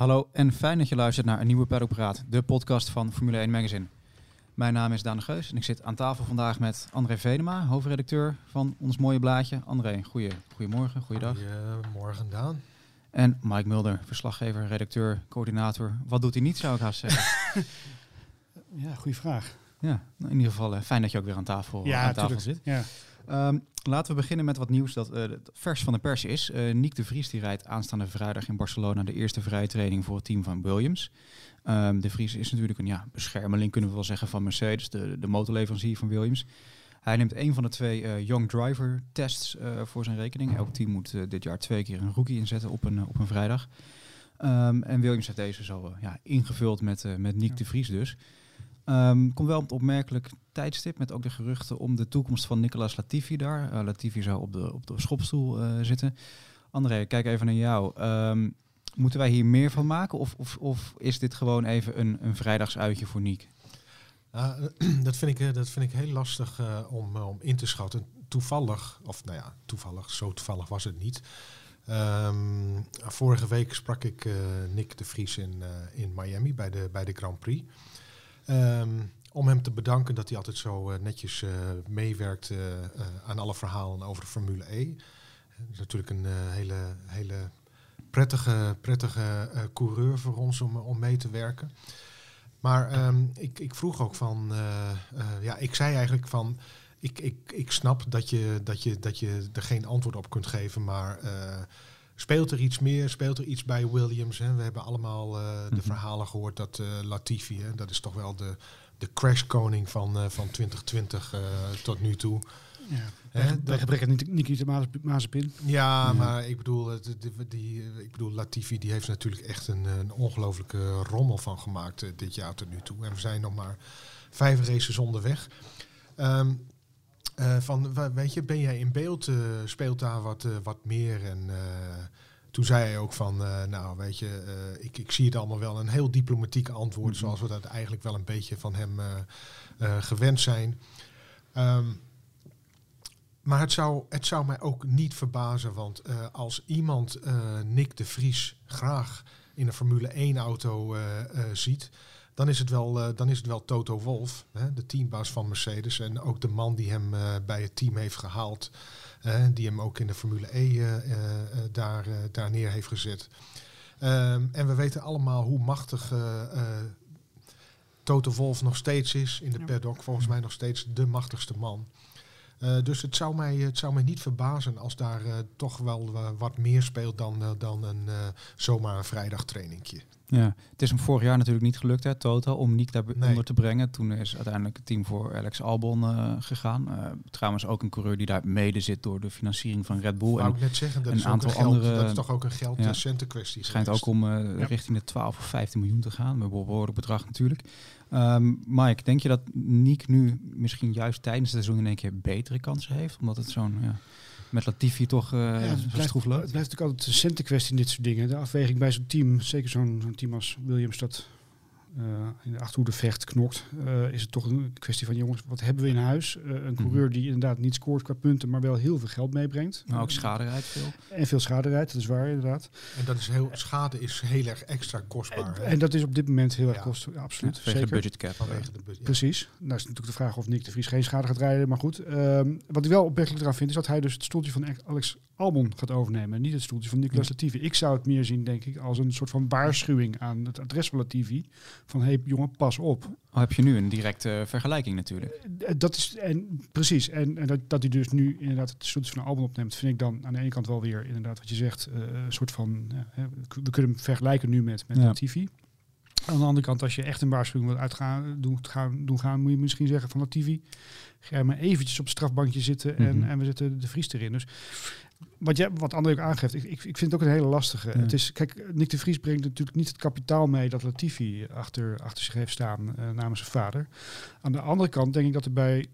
Hallo en fijn dat je luistert naar een nieuwe Peddelpraat, de podcast van Formule 1 Magazine. Mijn naam is Daan de Geus en ik zit aan tafel vandaag met André Venema, hoofdredacteur van ons mooie blaadje. André, goeie, goedemorgen, goeiedag. Goedemorgen Daan. En Mike Mulder, verslaggever, redacteur, coördinator. Wat doet hij niet, zou ik haast zeggen. Ja, goede vraag. Ja, nou, in ieder geval eh, fijn dat je ook weer aan tafel, Ja, aan tafel tuurlijk. zit. Ja. Ehm, laten we beginnen met wat nieuws dat eh, vers van de pers is. Eh Nick de Vries die rijdt aanstaande vrijdag in Barcelona de eerste vrije training voor het team van Williams. Ehm, de Vries is natuurlijk een ja, beschermeling, kunnen we wel zeggen, van Mercedes, de, de motorleverancier van Williams. Hij neemt een van de twee Young Driver tests voor zijn rekening. Elk team moet dit jaar twee keer een rookie inzetten op een, op een vrijdag. Ehm, en Williams heeft deze zo ja, ingevuld met, met Nick Ja. de Vries dus. Ehm, komt wel op het opmerkelijk tijdstip met ook de geruchten om de toekomst van Nicolas Latifi daar. Eh, Latifi zou op de, op de schopstoel eh, zitten. André, kijk even naar jou. Ehm, moeten wij hier meer van maken of, of, of is dit gewoon even een, een vrijdagsuitje voor Nick? Dat, vind ik, eh, dat vind ik heel lastig om, om in te schatten. Toevallig, of nou ja, toevallig, zo toevallig was het niet. Ehm, vorige week sprak ik Nick de Vries in, in Miami bij de, bij de Grand Prix. Ehm, om hem te bedanken dat hij altijd zo eh, netjes eh, meewerkt eh, aan alle verhalen over de Formule E. Het is natuurlijk een hele, hele prettige, prettige coureur voor ons om, om mee te werken. Maar ehm, ik, ik vroeg ook van, ja, ik zei eigenlijk van, ik, ik, ik snap dat je, dat, je, dat je er geen antwoord op kunt geven, maar speelt er iets meer? Speelt er iets bij Williams? Hè? We hebben allemaal eh, de Mhm. verhalen gehoord dat eh, Latifi, hè, dat is toch wel de, de crashkoning van, eh, van 2020 eh, tot nu toe. Ja. Hè, Bij, gebrek aan Nik- Nikita Mazepin. ja, Ja. maar ik bedoel, die, die, ik bedoel, Latifi die heeft natuurlijk echt een, een ongelofelijke rommel van gemaakt dit jaar tot nu toe. En we zijn nog maar vijf races onderweg. Ehm, eh, van, weet je, ben jij in beeld, eh, speelt daar wat, eh, wat meer? En toen zei hij ook van, nou weet je, ik, ik zie het allemaal wel. Een heel diplomatiek antwoord, Mhm. zoals we dat eigenlijk wel een beetje van hem gewend zijn. Ehm, maar het zou, het zou mij ook niet verbazen, want als iemand Nick de Vries graag in een Formule 1 auto eh, eh, ziet, dan is, het wel, eh, dan is het wel Toto Wolff, hè, de teambaas van Mercedes. En ook de man die hem eh, bij het team heeft gehaald, eh, die hem ook in de Formule E eh, daar, daar neer heeft gezet. Ehm, en we weten allemaal hoe machtig Toto Wolff nog steeds is in de paddock. Volgens mij nog steeds de machtigste man. Dus het zou, mij, het zou mij niet verbazen als daar toch wel wat meer speelt dan, dan een, zomaar een vrijdagtrainingje. Ja, het is hem vorig jaar natuurlijk niet gelukt, hè, Toto, om Nick daar Nee. onder te brengen. Toen is uiteindelijk het team voor Alex Albon eh, gegaan. Eh, trouwens ook een coureur die daar mede zit door de financiering van Red Bull. En net zeggen, dat een is, aantal een geld, andere- dat is toch ook een geld Ja. eh, kwestie. het schijnt ook om Ja. richting de 12 of 15 miljoen te gaan. Met behoorlijk bedrag natuurlijk. Ehm, Mike, denk je dat Nick nu misschien juist tijdens het seizoen in één keer betere kansen heeft? Omdat het zo'n, ja, met Latifi toch Ja, zo het, blijft, het natuurlijk altijd een centenkwestie in dit soort dingen. De afweging bij zo'n team, zeker zo'n zo'n team als Williams dat eh, in de achterhoede vecht, knokt, eh, is het toch een kwestie van jongens, wat hebben we in huis? Eh, een coureur die inderdaad niet scoort qua punten, maar wel heel veel geld meebrengt. Maar ook schade rijdt veel. En veel schade rijdt, dat is waar inderdaad. En dat is heel, schade is heel erg extra kostbaar. En dat is op dit moment heel erg Ja. kost, ja, absoluut. Vanwege de zeker. budget cap. vanwege de budget. Precies. Nou is natuurlijk de vraag of Nick de Vries geen schade gaat rijden. Maar goed, ehm, wat ik wel opmerkelijk eraan vind, is dat hij dus het stoeltje van Alex Albon gaat overnemen. En niet het stoeltje van Nicolas Latifi. Ik zou het meer zien, denk ik, als een soort van waarschuwing aan het adres van Latifi. Van, hé hey, jongen, pas op. Al heb je nu een directe eh, vergelijking natuurlijk. Eh, Dat is, en precies. En, en dat, dat hij dus nu inderdaad het stoeltje van Albon opneemt, vind ik dan aan de ene kant wel weer, inderdaad, wat je zegt, eh, een soort van, we kunnen hem vergelijken nu met, met Ja. Latifi. Aan de andere kant, als je echt een waarschuwing wil uitgaan, doen, gaan, doen gaan, moet je misschien zeggen van Latifi, ga maar eventjes op het strafbankje zitten en, Mhm. en we zetten de Vries erin. Dus wat, jij, wat André ook aangeeft, ik, ik, ik vind het ook een hele lastige. Ja. Het is, kijk, Nick de Vries brengt natuurlijk niet het kapitaal mee dat Latifi achter, achter zich heeft staan eh, namens zijn vader. Aan de andere kant denk ik dat er bij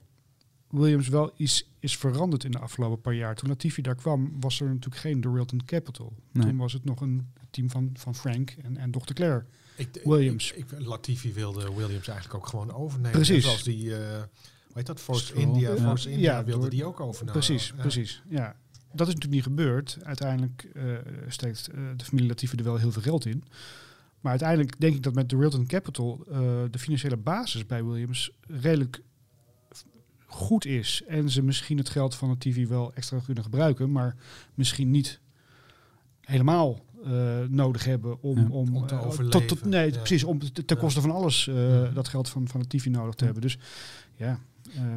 Williams wel iets is veranderd in de afgelopen paar jaar. Toen Latifi daar kwam, was er natuurlijk geen Dorilton Capital. Nee. Toen was het nog een team van, van Frank en, en Dr. Claire. Ik, Williams. Ik, ik- Latifi wilde Williams eigenlijk ook gewoon overnemen. Precies. Zoals die, eh hoe heet dat, Force Stroll. India, Ja. Force India Ja, wilde door- die ook overnemen. precies, Ja. precies. Ja. Dat is natuurlijk niet gebeurd. Uiteindelijk uh, steekt uh, de familie Latifi er wel heel veel geld in. Maar uiteindelijk denk ik dat met de Realton Capital uh, de financiële basis bij Williams redelijk goed is. En ze misschien het geld van TV wel extra kunnen gebruiken, maar misschien niet helemaal uh, nodig hebben om, ja. om, om te uh, overleven. Tot, tot, nee, Ja. precies, om te- ten koste van alles uh, Ja. dat geld van, van de TV nodig te hebben. Dus ja,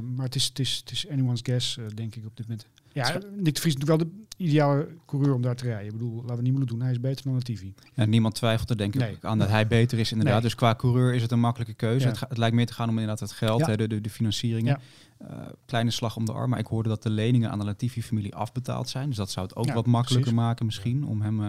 maar het is, het is, het is anyone's guess, denk ik, op dit moment. Ja, Nick de Vries is natuurlijk wel de ideale coureur om daar te rijden. Ik bedoel, laten we niet moeten doen, hij is beter dan TV. Ja, niemand twijfelt er denk ik Nee. aan dat hij beter is inderdaad. Nee. Dus qua coureur is het een makkelijke keuze. Ja. Het, het lijkt meer te gaan om inderdaad het geld, Ja. hè, de, de, de financieringen. Eh, kleine slag om de arm. Maar ik hoorde dat de leningen aan de Latifi-familie afbetaald zijn. Dus dat zou het ook wat makkelijker precies. maken misschien om hem eh,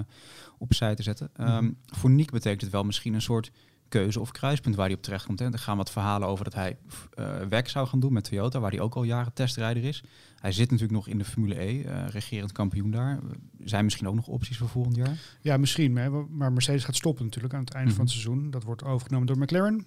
opzij te zetten. Ehm, Mhm. Voor Nick betekent het wel misschien een soort keuze of kruispunt waar hij op terecht komt. Hè. Er gaan wat verhalen over dat hij eh werk zou gaan doen met Toyota, waar hij ook al jaren testrijder is. Hij zit natuurlijk nog in de Formule E, eh, regerend kampioen daar. Zijn misschien ook nog opties voor volgend jaar? Ja, misschien. Maar, maar Mercedes gaat stoppen natuurlijk aan het einde van het Mhm. seizoen. Dat wordt overgenomen door McLaren.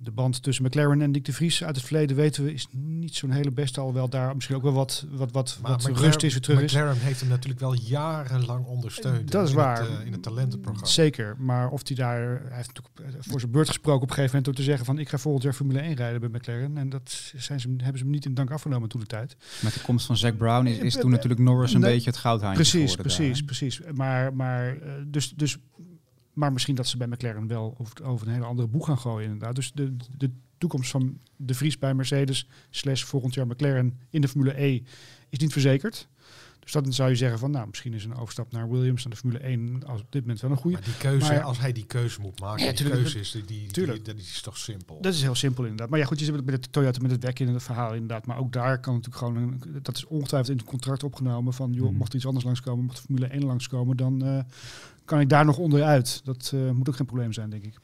De band tussen McLaren en Dick de Vries uit het verleden weten we is niet zo'n hele beste. Alhoewel daar misschien ook wel wat, wat, wat, wat rust is weer terug is. McLaren heeft hem natuurlijk wel jarenlang ondersteund. Dat is in waar. Het, uh, in het talentenprogramma. Zeker, maar of hij daar, hij heeft natuurlijk voor zijn beurt gesproken op een gegeven moment door te zeggen van ik ga volgend jaar Formule 1 rijden bij McLaren. En dat zijn ze, hebben ze hem niet in dank afgenomen toen de tijd. Met de komst van Zack Brown is, is toen natuurlijk Norris een Nee, beetje het goudhaantje Precies, geworden precies, daar, precies. Maar, maar, uh, dus, dus, maar misschien dat ze bij McLaren wel over, over een hele andere boeg gaan gooien inderdaad. Dus de, de toekomst van de Vries bij Mercedes slash volgend jaar McLaren in de Formule E is niet verzekerd. Dus dan zou je zeggen van, nou, misschien is een overstap naar Williams naar de Formule 1 als op dit moment wel een goede. Maar die keuze, Maar- als hij die keuze moet maken, Ja, die tuurlijk, keuze is, die, die, tuurlijk. die- dat is toch simpel. Dat is heel simpel inderdaad. Maar ja, goed, je zit met de Toyota met het werk in het verhaal inderdaad. Maar ook daar kan natuurlijk gewoon, een, dat is ongetwijfeld in het contract opgenomen van, joh, Mhm. mocht er iets anders langskomen, mocht de Formule 1 langskomen, dan eh, kan ik daar nog onderuit. Dat eh, moet ook geen probleem zijn, denk ik.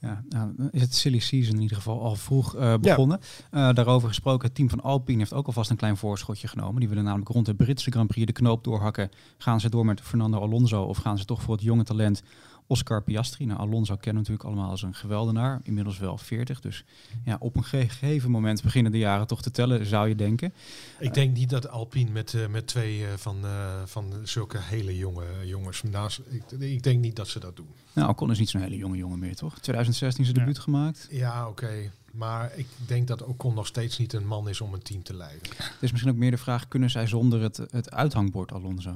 Ja, nou, is het silly season in ieder geval al vroeg uh, begonnen. Ja. Uh, daarover gesproken, het team van Alpine heeft ook alvast een klein voorschotje genomen. Die willen namelijk rond de Britse Grand Prix de knoop doorhakken. Gaan ze door met Fernando Alonso of gaan ze toch voor het jonge talent Oscar Piastri? Nou, Alonso kennen we natuurlijk allemaal als een geweldenaar. Inmiddels wel 40. Dus ja, op een gegeven moment beginnen de jaren toch te tellen, zou je denken. Ik denk niet dat Alpine met, uh, met twee uh, van, uh, van zulke hele jonge jongens naast... Ik, ik, denk niet dat ze dat doen. Nou, Ocon is niet zo'n hele jonge jongen meer, toch? 2016 zijn debuut Ja. gemaakt. Ja, oké. Okay. Maar ik denk dat Ocon nog steeds niet een man is om een team te leiden. Het is misschien ook meer de vraag, kunnen zij zonder het, het uithangbord Alonso?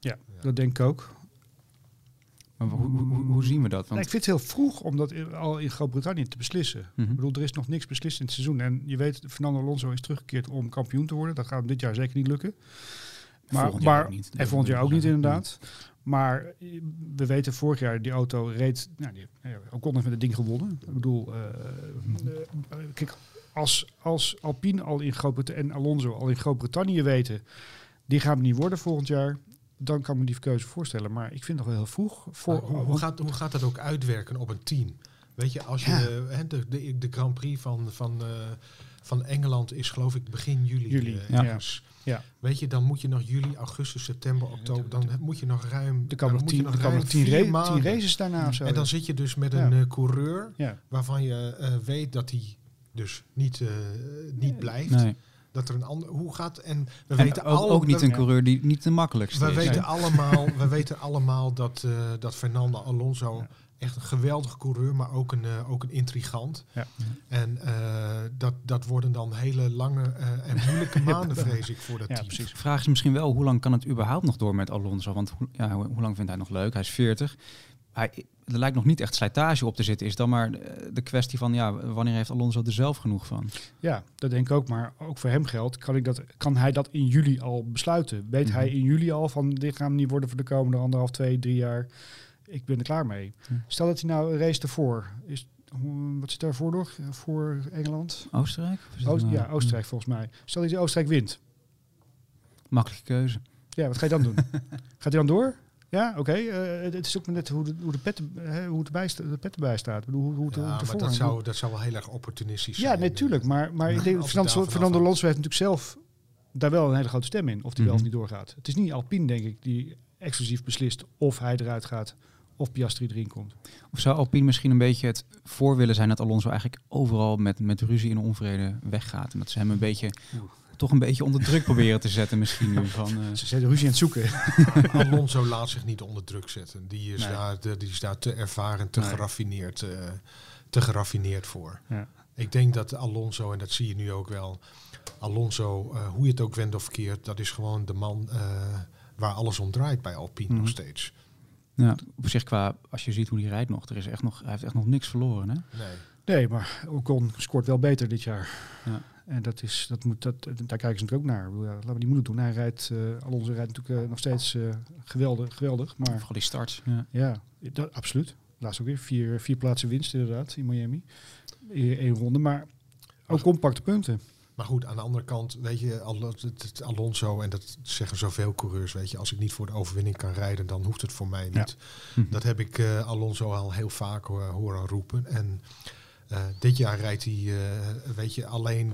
Ja, ja, dat denk ik ook. Hoe, hoe, hoe, zien we dat? Want... Nee, ik vind het heel vroeg om dat al in Groot-Brittannië te beslissen. Mm -hmm. Ik bedoel, er is nog niks beslist in het seizoen. En je weet, Fernando Alonso is teruggekeerd om kampioen te worden. Dat gaat hem dit jaar zeker niet lukken. Maar, volgend jaar maar, ook niet. En volgend jaar ook niet, inderdaad. Maar we weten, vorig jaar die auto reed... Nou, die, Ocon heeft met het ding gewonnen. Ik bedoel, uh, uh, kijk, als, als Alpine al in Groot-Brittannië en Alonso al in Groot-Brittannië weten... die gaan het niet worden volgend jaar dan kan me die keuze voorstellen. Maar ik vind het nog wel heel vroeg. Voor, hoe, hoe, gaat, hoe gaat dat ook uitwerken op een team? Weet je, als je ja. de, de, de, Grand Prix van, van, uh, van Engeland is geloof ik begin juli. juli uh, ja. ja. Weet je, dan moet je nog juli, augustus, september, oktober. Dan moet je nog ruim. Er komen nog tien, er komen tien, tien races daarna of zo. En dan zit je dus met een ja. uh, coureur waarvan je uh, weet dat hij dus niet, uh, niet blijft. Nee dat er een ander hoe gaat en we en weten ook, al, ook niet een coureur die niet de makkelijkste we is. Weten nee. allemaal, we weten allemaal dat, uh, dat Fernando Alonso ja. echt een geweldige coureur, maar ook een, uh, ook een intrigant. Ja. En uh, dat, dat worden dan hele lange en moeilijke maanden, vrees ik, voor dat ja, team. Precies. Vraag is misschien wel, hoe lang kan het überhaupt nog door met Alonso? Want hoe, ja, hoe, hoe lang vindt hij nog leuk? Hij is 40. Hij, er lijkt nog niet echt slijtage op te zitten. Is dan maar de kwestie van, ja, wanneer heeft Alonso er zelf genoeg van? Ja, dat denk ik ook. Maar ook voor hem geldt, kan, ik dat, kan hij dat in juli al besluiten? Weet mm -hmm. hij in juli al van, dit gaan niet worden voor de komende anderhalf, twee, drie jaar. Ik ben er klaar mee. Stel dat hij nou een race ervoor is. Wat zit daarvoor nog? Voor Engeland? Oostenrijk? Oost, ja, Oostenrijk volgens mij. Stel dat hij Oostenrijk wint. Makkelijke keuze. Ja, wat ga je dan doen? Gaat hij dan door? Ja, oké. Okay. Uh, het is ook net hoe de, hoe de, pet, uh, hoe het erbij de pet erbij staat. Ik bedoel, hoe, hoe, ja, hoe maar dat zou, dat zou wel heel erg opportunistisch ja, zijn. Ja, natuurlijk. Maar, maar ik denk, Fernando, Fernando Alonso heeft natuurlijk zelf daar wel een hele grote stem in. Of die mm -hmm. wel of niet doorgaat. Het is niet Alpine, denk ik, die exclusief beslist of hij eruit gaat of Piastri erin komt. Of zou Alpine misschien een beetje het voor willen zijn dat Alonso eigenlijk overal met, met ruzie en onvrede weggaat. En dat ze hem een beetje toch een beetje onder druk proberen te zetten misschien nu. Van, eh, Ze zijn ruzie aan het zoeken. Alonso laat zich niet onder druk zetten. Die is, Nee. daar, de- die is daar te ervaren, te Nee. geraffineerd, eh, te geraffineerd voor. Ja. Ik denk dat Alonso, en dat zie je nu ook wel, Alonso, eh, hoe je het ook wendt of keert, dat is gewoon de man eh, waar alles om draait bij Alpine Mhm. nog steeds. ja, op zich qua, als je ziet hoe hij rijdt nog, er is echt nog, hij heeft echt nog niks verloren. Hè? Nee. Nee, maar Ocon scoort wel beter dit jaar. Ja. En dat is, dat moet, dat, daar kijken ze natuurlijk ook naar. Ja, Laten we die moeilijk doen. Hij rijdt, eh Alonso rijdt natuurlijk eh, nog steeds eh, geweldig, geweldig. Maar Vooral die starts. Ja. ja, dat, absoluut. Laatst ook weer vier, vier plaatsen winst inderdaad in Miami. Één ronde, maar ook compacte punten. Maar goed, aan de andere kant, weet je, Alonso, en dat zeggen zoveel coureurs, weet je, als ik niet voor de overwinning kan rijden, dan hoeft het voor mij niet. Mhm. Dat heb ik Alonso al heel vaak horen roepen. En dit jaar rijdt hij, eh, weet je, alleen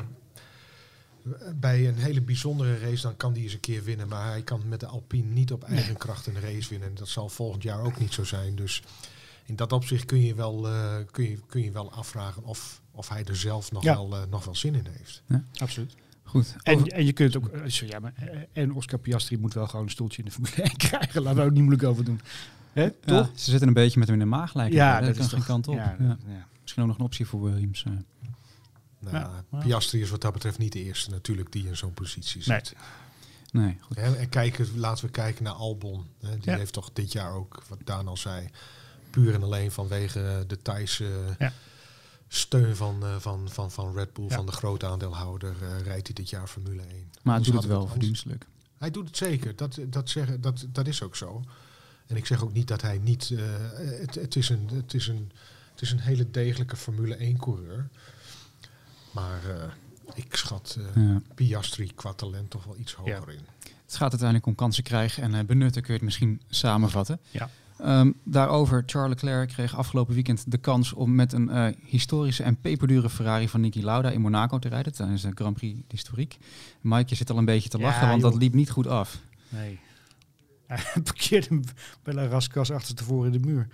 bij een hele bijzondere race, dan kan hij eens een keer winnen. Maar hij kan met de Alpine niet op eigen kracht een race winnen. En dat zal volgend jaar ook niet zo zijn. Dus in dat opzicht kun je wel, eh, kun je, kun je wel afvragen of, of hij er zelf nog, Ja. wel, eh, nog wel zin in heeft. Absoluut. Goed. En, en je kunt ook, eh, zo, ja, maar, eh, en Oscar Piastri moet wel gewoon een stoeltje in de Formule 1 krijgen. Laten we ook niet moeilijk over doen. Hè, ja, toch? ze zitten een beetje met hem in de maag lijken. Ja, dat dat kan is geen toch- kant op. Ja, Ja. ja. Misschien ook nog een optie voor Williams. eh. Nou, Ja. Piastri is wat dat betreft niet de eerste natuurlijk die in zo'n positie zit. Nee, goed. En kijken, laten we kijken naar Albon. Hè, die Ja. heeft toch dit jaar ook, wat Daan al zei, puur en alleen vanwege de Thaise Ja. steun van, eh, van, van, van Red Bull, Ja. van de grote aandeelhouder, eh, rijdt hij dit jaar Formule 1. Maar hij doet het wel verdienstelijk. Hij doet het zeker, dat, dat, zeggen, dat, dat is ook zo. En ik zeg ook niet dat hij niet... eh, het, het, is een, het, is een, het is een hele degelijke Formule 1-coureur. Maar eh, ik schat eh, Ja. Piastri qua talent toch wel iets hoger in. Het gaat uiteindelijk om kansen krijgen en eh, benutten, kun je het misschien samenvatten. Ja. Ehm, daarover, Charles Leclerc kreeg afgelopen weekend de kans om met een eh, historische en peperdure Ferrari van Niki Lauda in Monaco te rijden tijdens de Grand Prix d'Historique. Mike, je zit al een beetje te Ja, lachen, want joh. dat liep niet goed af. Nee. Hij parkeerde hem bij Raskas achter tevoren in de muur.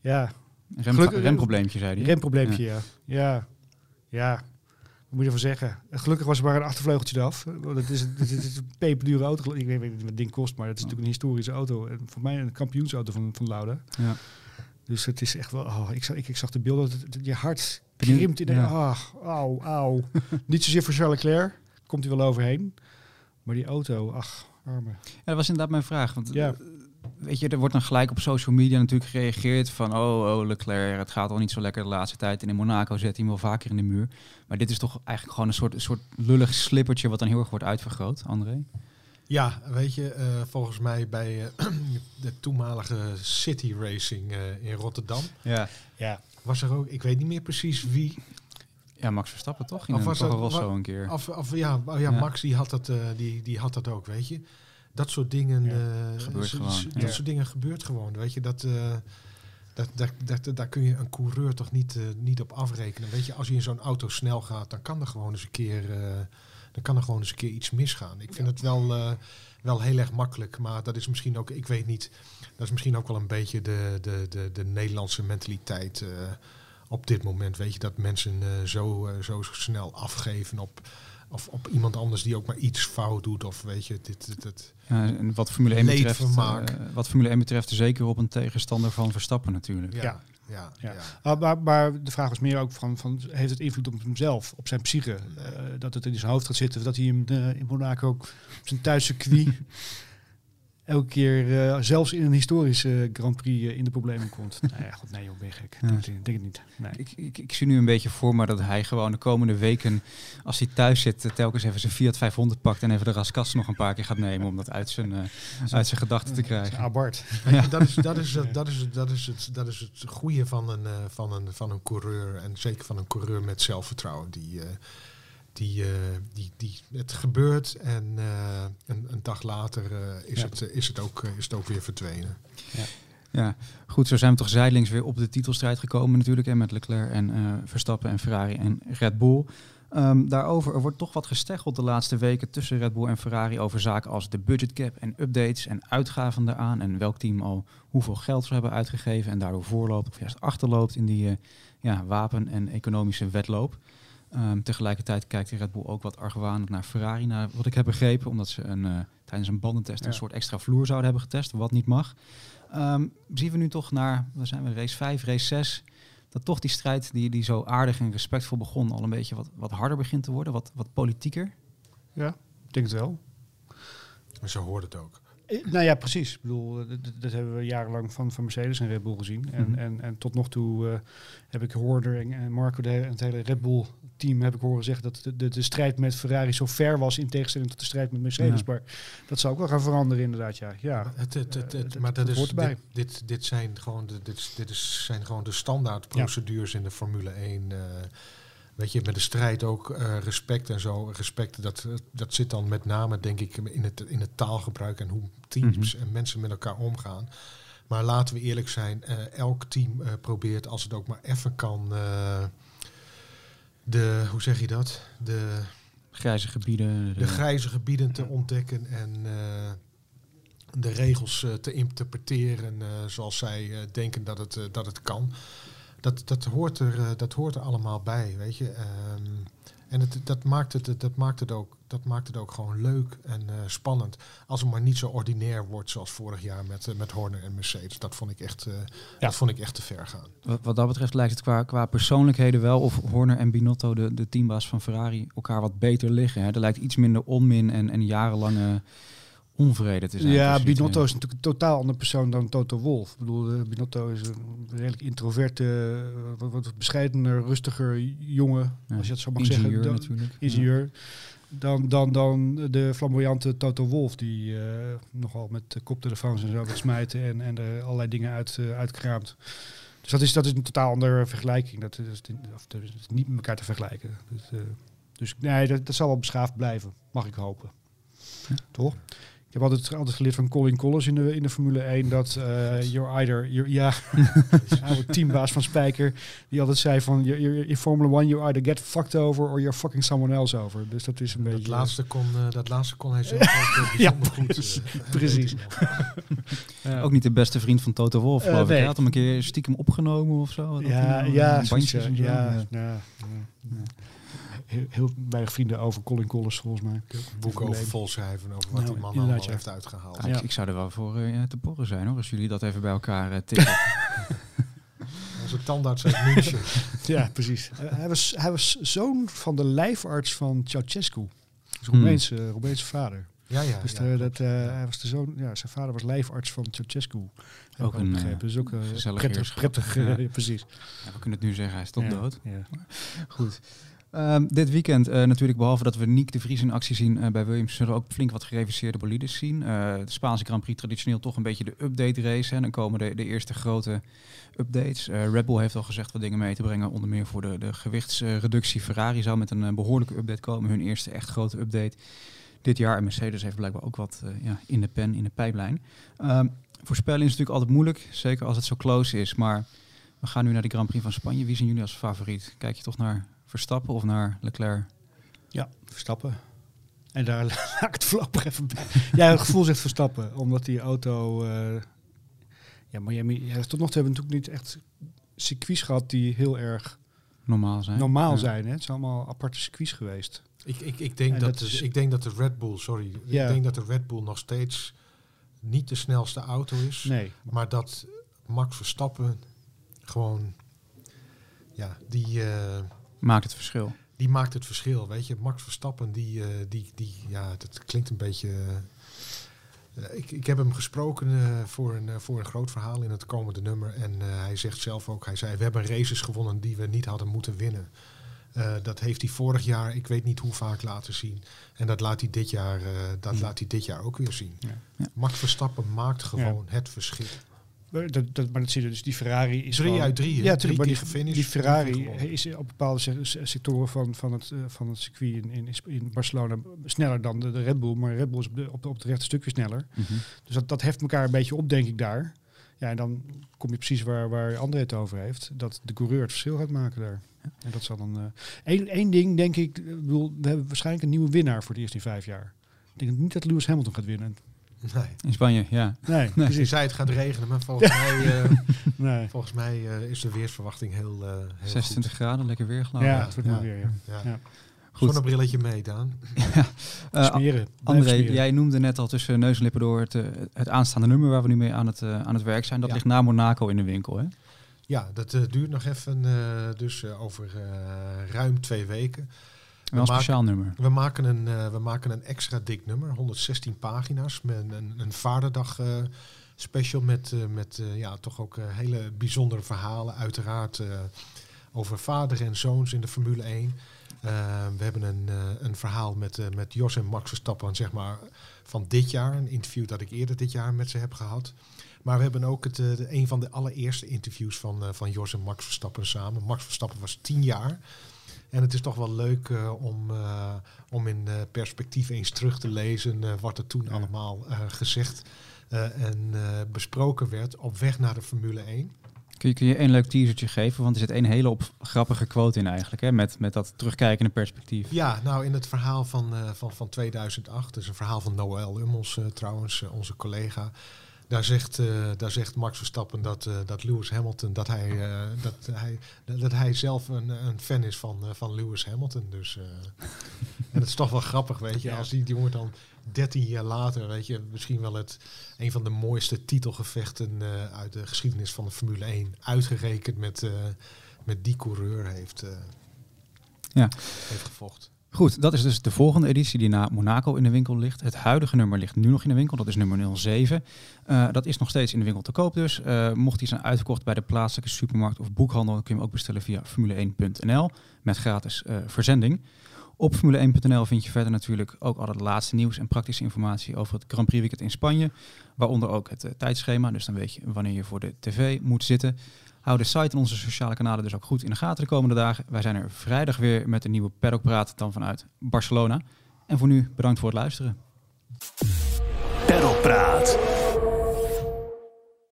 Ja, Rem, Gelukkig- remprobleempje, zei hij. remprobleempje, ja. Ja, ja. Wat moet je ervan zeggen? Gelukkig was er maar een achtervleugeltje eraf. Het is, is een peperdure auto. Ik weet niet wat het ding kost, maar het is natuurlijk een historische auto. En voor mij een kampioensauto van, van Lauda. Ja. Dus het is echt wel... Oh, ik, zag, ik, ik zag de beelden. Het, het- je hart krimpt in de... ja. Ah, auw, auw. Niet zozeer voor Charles Leclerc. Komt hij wel overheen. Maar die auto, ach, arme. Ja, dat was inderdaad mijn vraag. Want Ja. Weet je, er wordt dan gelijk op social media natuurlijk gereageerd van oh, oh, Leclerc, het gaat al niet zo lekker de laatste tijd. En in Monaco zet hij hem wel vaker in de muur. Maar dit is toch eigenlijk gewoon een soort, een soort lullig slippertje wat dan heel erg wordt uitvergroot, André? Ja, weet je, eh, volgens mij bij eh, de toenmalige City Racing eh, in Rotterdam Ja. Ja. was er ook, ik weet niet meer precies wie, Ja, Max Verstappen toch? In Of was Toro dat- Rosso wa- een keer. of, of ja, oh ja, Ja. Max die had, dat, die, die had dat ook, weet je. Dat soort dingen, Ja, eh, gebeurt gewoon, Dat ja. soort dingen gebeurt gewoon, weet je. Dat, eh, dat, dat, dat, daar kun je een coureur toch niet, eh, niet op afrekenen. Weet je, als je in zo'n auto snel gaat, dan kan er gewoon eens een keer, eh, dan kan er gewoon eens een keer iets misgaan. Ik vind het wel, eh, wel heel erg makkelijk, maar dat is misschien ook, ik weet niet, dat is misschien ook wel een beetje de, de, de, de Nederlandse mentaliteit eh, op dit moment. Weet je, dat mensen eh, zo, zo snel afgeven op, of op iemand anders die ook maar iets fout doet. Of weet je, dit, dit, dit. Ja, en wat Formule 1 betreft, eh, wat Formule 1 betreft zeker op een tegenstander van Verstappen natuurlijk. Ja, Ja. ja, ja. Ja. Ah, maar, maar de vraag was meer ook van, van heeft het invloed op hemzelf, op zijn psyche? Eh, dat het in zijn hoofd gaat zitten, dat hij hem eh, in Monaco ook op zijn thuiscircuit elke keer, eh, zelfs in een historische Grand Prix, eh, in de problemen komt. nou ja, goed, nee joh, ben je gek. Ja. Denk, het- denk het niet. Nee. Ik, ik, ik zie nu een beetje voor me dat hij gewoon de komende weken, als hij thuis zit, eh, telkens even zijn Fiat 500 pakt en even de raskas nog een paar keer gaat nemen om dat uit zijn, eh, uit zijn gedachten te krijgen. Abart. Je, dat, is, dat, is, het- dat, is, het- dat, is het, dat is het goede van een, eh, van, een, van een coureur. En zeker van een coureur met zelfvertrouwen. Die, eh, die, eh, die, die, het gebeurt en eh, een, een dag later eh, is, Ja. het, is, het ook, is het ook weer verdwenen. Ja, goed, zo zijn we toch zijdelings weer op de titelstrijd gekomen natuurlijk. En met Leclerc en Verstappen en Ferrari en Red Bull. Ehm, daarover, er wordt toch wat gesteggeld de laatste weken tussen Red Bull en Ferrari over zaken als de budgetcap en updates en uitgaven daaraan. En welk team al hoeveel geld ze hebben uitgegeven en daardoor voorloopt of juist achterloopt in die ja, wapen- en economische wedloop. Ehm, tegelijkertijd kijkt de Red Bull ook wat argwanend naar Ferrari, naar wat ik heb begrepen, omdat ze een, eh, tijdens een bandentest Ja. een soort extra vloer zouden hebben getest, wat niet mag. Ehm, zien we nu toch naar, waar zijn we, race 5, race 6, dat toch die strijd die, die zo aardig en respectvol begon, al een beetje wat, wat harder begint te worden, wat, wat politieker. Ja, ik denk het wel. Maar zo hoort het ook. Eh, Nou ja, precies. Ik bedoel, eh, dat, dat hebben we jarenlang van, van Mercedes en Red Bull gezien. En, Mhm. en, en tot nog toe eh, heb ik Horner en, en Marco de, en het hele Red Bull team heb ik horen zeggen dat de, de, de strijd met Ferrari zo ver was in tegenstelling tot de strijd met Mercedes. Ja. Maar dat zou ook wel gaan veranderen inderdaad, ja. ja. Het, het, het, maar dat dat is, dit, dit, dit zijn gewoon de, dit, dit is, zijn gewoon de standaardprocedures in de Formule 1. eh, weet je, met de strijd ook eh, respect en zo. Respect, dat, dat zit dan met name, denk ik, in het, in het taalgebruik en hoe teams en mensen met elkaar omgaan. Maar laten we eerlijk zijn, eh, elk team eh, probeert als het ook maar even kan. de, hoe zeg je dat? De, Grijze gebieden. de grijze gebieden te ontdekken en de regels te interpreteren zoals zij denken dat het, dat het kan. Dat, dat, hoort er, eh, dat hoort er allemaal bij, weet je. Ehm, en het, dat, maakt het, dat, maakt het ook, dat maakt het ook gewoon leuk en eh, spannend. Als het maar niet zo ordinair wordt zoals vorig jaar met, eh, met Horner en Mercedes. Dat vond ik echt, eh, dat vond ik echt te ver gaan. Wat, wat dat betreft lijkt het qua, qua persoonlijkheden wel of Horner en Binotto, de, de teambaas van Ferrari, elkaar wat beter liggen. Hè? Er lijkt iets minder onmin en, en jarenlange onvrede te zijn. Ja, Binotto is natuurlijk een totaal andere persoon dan Toto Wolff. Ik bedoel, eh, Binotto is een redelijk introverte, eh, wat, wat bescheidener, rustiger jongen, Ja, als je het zo mag ingenieur zeggen. Dan- natuurlijk. ingenieur. Dan, dan, dan de flamboyante Toto Wolff, die eh, nogal met koptelefoons en zo gaat smijten en, en er allerlei dingen uit, eh, uitkraamt. Dus dat is, dat is een totaal andere vergelijking. Dat is, of, dat is niet met elkaar te vergelijken. Dus, dus nee, dat, dat zal wel beschaafd blijven, mag ik hopen. Toch? Ik heb altijd, altijd geleerd van Colin Collins in de, in de Formule 1 dat eh you're either, you're, ja, oude teambaas van Spijker, die altijd zei van you're, you're- in Formula 1 you either get fucked over or you're fucking someone else over. Dus dat is een Dat beetje... laatste, kon, eh, dat laatste kon hij zelf ook eh, Ja, bijzonder goed. precies. eh. Ook niet de beste vriend van Toto Wolff, Eh, geloof ik. nee. Hij had hem een keer stiekem opgenomen of zo. Dat Ja, eh, bandjes zo. ja, Ja. ja, ja. Heel, heel weinig vrienden over Colin Collins volgens mij. boek over vol schrijven over wat Nou, die man allemaal ja. heeft uitgehaald. Ja. Ik, ik zou er wel voor eh, te porren zijn hoor, als jullie dat even bij elkaar eh, tikken. Onze tandarts uit München. Ja, precies. Eh, hij, was, hij was zoon van de lijfarts van Ceausescu. Dus Hmm. Roemeense, Roemeense vader. Ja, ja. Dus ja, dat, eh, hij was de zoon, ja, zijn vader was lijfarts van Ceausescu. Ook een, begrepen. Dus ook prettig, prettig Ja. precies. Ja, we kunnen het nu zeggen, hij is toch Ja, dood. Ja. Goed. Ehm, dit weekend eh, natuurlijk, behalve dat we Nick de Vries in actie zien eh, bij Williams, zullen we ook flink wat gereviseerde bolides zien. Eh, de Spaanse Grand Prix traditioneel toch een beetje de update race. Hè. Dan komen de, de eerste grote updates. Red Bull heeft al gezegd wat dingen mee te brengen, onder meer voor de, de gewichtsreductie. Ferrari zou met een eh, behoorlijke update komen, hun eerste echt grote update dit jaar. En Mercedes heeft blijkbaar ook wat ja, in de pen, in de pijplijn. Ehm, voorspellen is natuurlijk altijd moeilijk, zeker als het zo close is. Maar we gaan nu naar de Grand Prix van Spanje. Wie zijn jullie als favoriet? Kijk je toch naar Verstappen of naar Leclerc? Ja, Verstappen. En daar laat ik het voorlopig even bij. Ja, het gevoel zegt Verstappen. Omdat die auto... eh ja, Miami... Ja, tot nog toe hebben we natuurlijk niet echt circuits gehad die heel erg Normaal zijn. normaal Ja. zijn. Hè? Het zijn allemaal aparte circuits geweest. Ik, ik, ik, denk En dat, dat is- ik denk dat de Red Bull, sorry, Ja. ik denk dat de Red Bull nog steeds niet de snelste auto is. Nee. Maar dat Max Verstappen gewoon, ja, die, eh, Maakt het verschil. die maakt het verschil. Weet je, Max Verstappen, die, eh, die, die ja, dat klinkt een beetje. eh, ik, ik heb hem gesproken eh, voor, een, voor een groot verhaal in het komende nummer. En hij zegt zelf ook, hij zei, we hebben races gewonnen die we niet hadden moeten winnen. Dat heeft hij vorig jaar, ik weet niet hoe vaak laten zien. En dat laat hij dit jaar, dat laat hij dit jaar ook weer zien. Ja. Ja. Max Verstappen maakt gewoon het verschil. Maar dat, dat, maar dat zie je dus. Die Ferrari is Drie gewoon- uit drie, hè? Ja, Drie die, gefinished, die Ferrari is op bepaalde se- se- sectoren van, van, het, eh, van het circuit in, in, in Barcelona sneller dan de, de Red Bull. Maar Red Bull is op, de, op, de, op het rechte stukje sneller. Mhm. Dus dat, dat heft elkaar een beetje op, denk ik, daar. Ja, en dan kom je precies waar, waar André het over heeft. Dat de coureur het verschil gaat maken daar. En dat zal dan... Eén één ding, denk ik, ik bedoel, we hebben waarschijnlijk een nieuwe winnaar voor het eerst in vijf jaar. Ik denk niet dat Lewis Hamilton gaat winnen. Nee. In Spanje, ja. Nee, Je precies. zei het gaat regenen, maar volgens mij, eh, Nee. volgens mij eh, is de weersverwachting heel, eh heel 26 graden, lekker weer geloof Ja, ik. het wordt mooi weer. Ja. goed. Ja. Ja. Goed. Zonnebrilletje mee, Daan. Eh, Smeren. Blijf André, smeren. jij noemde net al tussen neus en lippen door het, eh, het aanstaande nummer waar we nu mee aan het, eh, aan het werk zijn. Dat Ja. ligt na Monaco in de winkel, hè? Ja, dat eh, duurt nog even, eh, dus eh, over eh, ruim twee weken. Wel een maken- speciaal nummer. We maken een, eh, we maken een extra dik nummer, 116 pagina's, met een, een vaderdag eh, special met, eh, met ja, toch ook hele bijzondere verhalen. Uiteraard over vader en zoons in de Formule 1. Eh, we hebben een, een verhaal met, met Jos en Max Verstappen, zeg maar, van dit jaar. Een interview dat ik eerder dit jaar met ze heb gehad. Maar we hebben ook het, de, een van de allereerste interviews van, van Jos en Max Verstappen samen. Max Verstappen was tien jaar. En het is toch wel leuk eh, om, eh, om in eh, perspectief eens terug te lezen wat er toen Ja. allemaal gezegd en besproken werd op weg naar de Formule 1. Kun je, kun je één leuk teasertje geven? Want er zit één hele op grappige quote in eigenlijk, hè? Met, met dat terugkijkende perspectief. Ja, nou in het verhaal van, van, van 2008, dus een verhaal van Noël Ummels trouwens, onze collega. Daar zegt, eh, daar zegt Max Verstappen dat, eh, dat Lewis Hamilton, dat hij, eh, dat hij, dat hij zelf een, een fan is van, van Lewis Hamilton. Dus, eh, en het is toch wel grappig, weet je, Ja. als die jongen dan 13 jaar later, weet je, misschien wel het, een van de mooiste titelgevechten eh, uit de geschiedenis van de Formule 1, uitgerekend met, eh, met die coureur heeft, eh, Ja. heeft gevochten. Goed, dat is dus de volgende editie die na Monaco in de winkel ligt. Het huidige nummer ligt nu nog in de winkel, dat is nummer 07. Eh, dat is nog steeds in de winkel te koop dus. Eh, mocht die zijn uitverkocht bij de plaatselijke supermarkt of boekhandel, kun je hem ook bestellen via formule1.nl met gratis eh, verzending. Op formule1.nl vind je verder natuurlijk ook al het laatste nieuws en praktische informatie over het Grand Prix weekend in Spanje. Waaronder ook het tijdschema, dus dan weet je wanneer je voor de tv moet zitten. Hou de site en onze sociale kanalen dus ook goed in de gaten de komende dagen. Wij zijn er vrijdag weer met een nieuwe Paddock Praat, dan vanuit Barcelona. En voor nu bedankt voor het luisteren. Perlpraat.